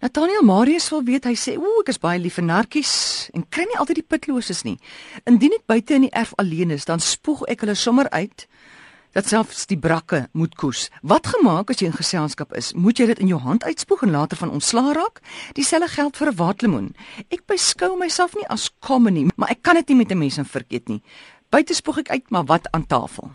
Nathaniel Marius wil weet, hy sê, "Ooh, ek is baie lief vir narkies en kry nie altyd die pitloses nie. Indien ek buite in die erf alleen is, dan spoeg ek hulle sommer uit." dat selfs die brakke moet koes. Wat gemaak as jy in geselskap is? Moet jy dit in jou hand uitspoeg en later van ontslaa raak? Dieselfde geld vir 'n waterlemoen. Ek beskou myself nie as common nie, maar ek kan dit nie met 'n mes en verkeet nie. Buite spoeg ek uit, maar wat aan tafel?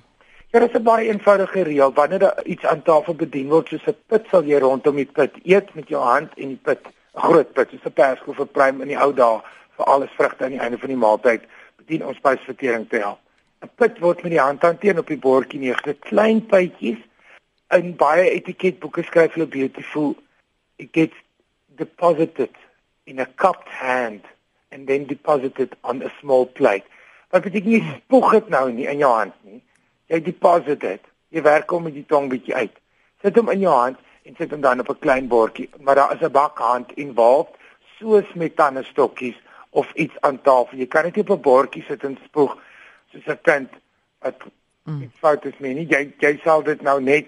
Dit is 'n baie eenvoudige reël. Wanneer daar iets aan tafel bedien word, soos 'n pit, sal jy rondom die pit eet met jou hand en die pit, 'n groot pit, soos 'n perskoe vir prime in die ou dae vir alles vrugte aan die einde van die maaltyd bedien ons spysvertering te help. 'n put word met die hand hanteer op die bordjie neer. Dit klein pypies in baie etiketboeke skryf hulle beautiful it gets deposited in a cupped hand and then deposited on a small plate. Wat beteken jy spoeg dit nou nie in jou hand nie. Jy deposit dit. Jy werk hom met die tong bietjie uit. Sit hom in jou hand en sit hom dan op 'n klein bordjie, maar daar is 'n bakhand involved soos met tandestokkies of iets aan tafel. Jy kan dit op 'n bordjie sit en spoeg soos 'n kind wat mm. iets fout is mee nie. Jy jy sal dit nou net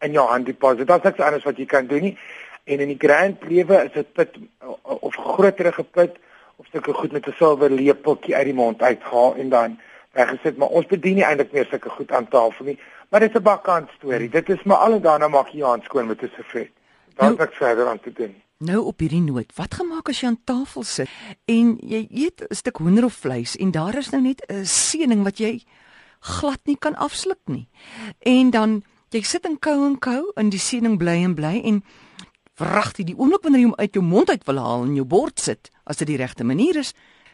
in jou hand deposit. Daar's niks anders wat jy kan doen nie. En in die grand lewe is dit put of groterige put of sulke goed met 'n silwer lepeltjie uit die mond uithaal en dan weggesit, maar ons bedien nie eintlik meer sulke goed aan tafel nie. Maar dit is 'n bakkant storie. Mm. Dit is maar al en daarna maak jy hand skoon met 'n servet. Daar's nou, niks verder aan te doen. Nou op hierdie noot, wat gemaak as jy aan tafel sit en jy eet 'n stuk hoender of vleis en daar is nou net 'n seëning wat jy glad nie kan afsluk nie. En dan jy sit en kou en kou en die seëning bly en bly en wragtig die oomblik wanneer jy hom uit jou mond uit wil haal en jou bord sit, as dit die regte manier is,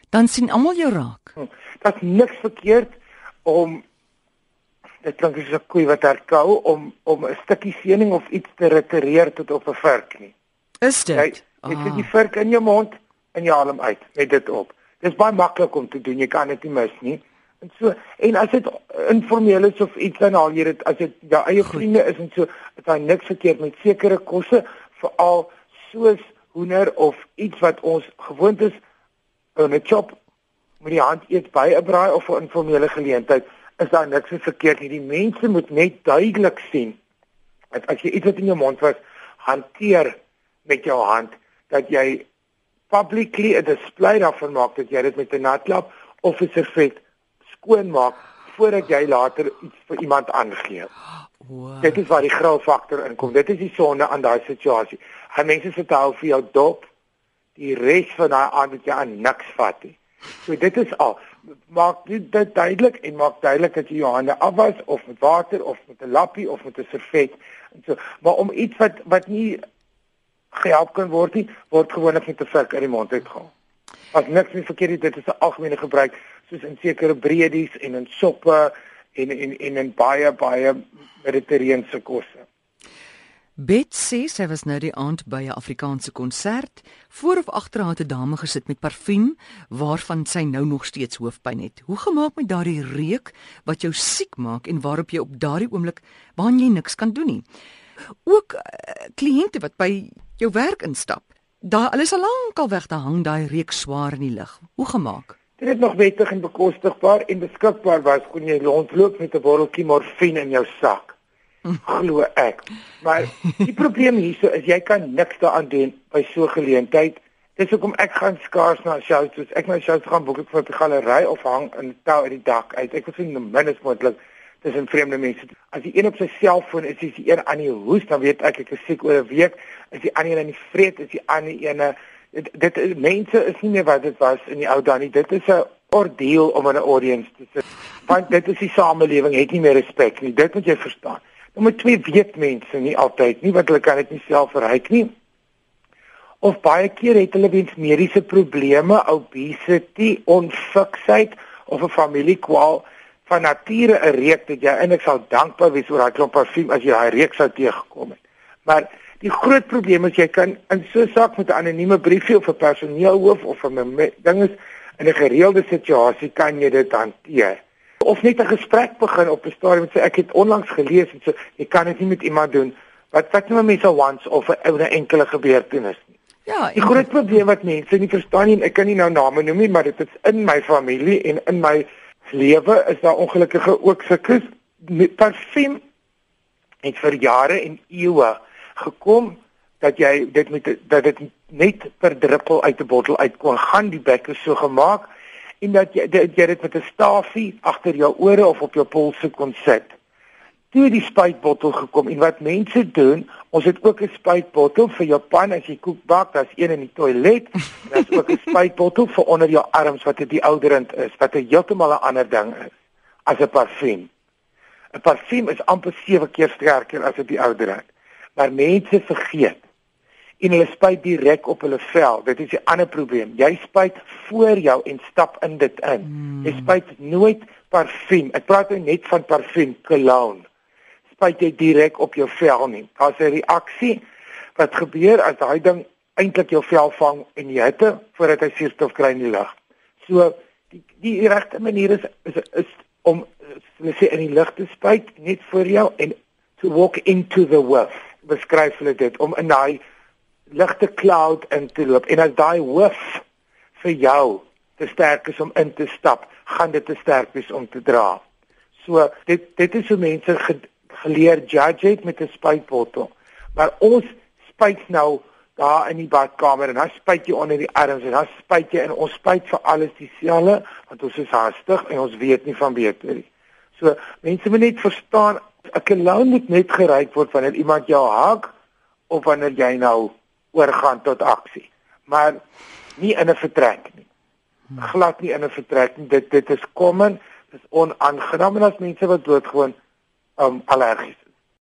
dan sien almal jou raak. Hm, Dit's niks verkeerd om dit klink soos 'n koei wat herkou om om 'n stukkie seëning of iets te retireer tot op 'n vark nie. Is dit? Jy, jy sit die vark in jou mond en jy haal hom uit met dit op. Dit is baie maklik om te doen. Jy kan dit nie mis nie. En so en as dit informeel is of iets dan haal jy dit as dit jou eie vriende is en so, is niks verkeerd met sekere kosse veral soos hoender of iets wat ons gewoond is in 'n chop met die hand eet by 'n braai of 'n informele geleentheid is daar niks verkeerd nie. Die mense moet net duidelik sien dat as jy iets wat in jou mond was hanteer met jou hand dat jy publicly 'n display daarvan maak dat jy dit met 'n natlap of 'n servet skoon maak voordat jy later iets vir iemand aangee. Wow. Dit is waar die gril faktor inkom. Dit is die sonde aan daai situasie. Hy mense hou vir jou dop die res van daai aand wat jy aan niks vat nie. So dit is al maak dit duidelik en maak duidelik dat jy jou hande afwas of met water of met 'n lappie of met 'n servet en so maar om iets wat wat nie gehelp kan word nie, word gewoonlik met 'n vurk uit die mond uitgehaal. As niks nie verkeerd is, dit is 'n algemene gebruik soos in sekere breedies en in soppe en en en in baie baie mediterrane kosse. Bet sê sy was nou die aand by 'n Afrikaanse konsert. Voor of agter haar het 'n dame gesit met parfuum waarvan sy nou nog steeds hoofpyn het. Hoe gemaak met daardie reuk wat jou siek maak en waarop jy op daardie oomblik waan jy niks kan doen nie. Ook uh, kliënte wat by jou werk instap. Daar alles al lank al weg te hang daai reuk swaar in die lug. Hoe gemaak? Dit is nog wettig en bekostigbaar en beskikbaar was kon jy rondloop met 'n botteltjie morfine in jou sak. Glo ek. Maar die probleem hierso is jy kan niks daaraan doen by so 'n geleentheid. Dis hoekom ek gaan skaars na shows, soos ek my shows gaan boek ek vir 'n galery of hang in tou uit die dak uit. Ek wil sien die minste moontlik tussen vreemde mense. As die een op sy selfoon is, is die een aan die hoes, dan weet ek ek is siek oor 'n week. Is die ander een in die vreet, is die ander een dit, dit is mense is nie meer wat dit was in die ou dae nie. Dit is 'n ordeel om in 'n audience te sit. Want dit is die samelewing het nie meer respek nie. Dit moet jy verstaan. Nommer 2 weet mense nie altyd nie wat hulle kan dit nie self verryk nie. Of baie keer het hulle wens mediese probleme, obesity, onfiksheid of 'n familiekwaal van nature 'n reuk dat jy eintlik sal dankbaar wees oor daai klomp parfuum as jy daai reuk sou teëgekom het. Maar die groot probleem is jy kan in so 'n saak met 'n anonieme briefie of 'n personeelhoof of 'n ding is in 'n gereelde situasie kan jy dit hanteer. Of net 'n gesprek begin op 'n stadium en sê ek het onlangs gelees en so jy kan dit nie met iemand doen wat wat nie mense once of 'n enkele gebeurtenis nie. Ja, die groot probleem wat mense nie verstaan nie, ek kan nie nou name noem nie, maar dit is in my familie en in my lewe is daar ongelukkige ook sulke parfum het vir jare en eeue gekom dat jy dit met dat dit net per druppel uit 'n bottel uit kon gaan die bekke so gemaak en dat jy dat jy dit met 'n stafie agter jou ore of op jou polse kon sit. Toe die spuitbottel gekom en wat mense doen, ons het ook 'n spuitbottel vir jou pan as jy koek bak, daar's een in die toilet daar's ook 'n spuitbottel vir onder jou arms wat dit ouderend is, wat 'n heeltemal 'n ander ding is as 'n parfuum. 'n Parfuum is amper 7 keer sterker as dit die ouderend. Maar mense vergeet en hulle spuit direk op hulle vel. Dit is 'n ander probleem. Jy spuit voor jou en stap in dit in. Hmm. Jy spuit nooit parfuum. Ek praat nou net van parfuum cologne. Spuit jy direk op jou vel nie. Daar's 'n reaksie wat gebeur as daai ding eintlik jou vel vang en jy hitte voordat hy suurstof kry in die lug. So die die regte manier is is, is om hulle sê in die lug te spuit net voor jou en to walk into the whiff. Beskryf hulle dit om in daai ligte cloud in te loop en as daai hoof vir jou te sterk is om in te stap, gaan dit te sterk wees om te dra. So dit dit is hoe mense ge, geleer judge het met 'n spuitbottel. Maar ons spuit nou daar in die badkamer en dan spuit jy onder die arms en dan spuit jy en ons spuit vir alles dieselfde want ons is haastig en ons weet nie van beter nie. So mense moet net verstaan 'n cologne moet net geruik word wanneer iemand jou haak of wanneer jy nou oorgaan tot aksie. Maar nie in 'n vertrek nie. Glad nie in 'n vertrek nie. Dit dit is common, dis onaangenaam en as mense wat doodgewoon um allergies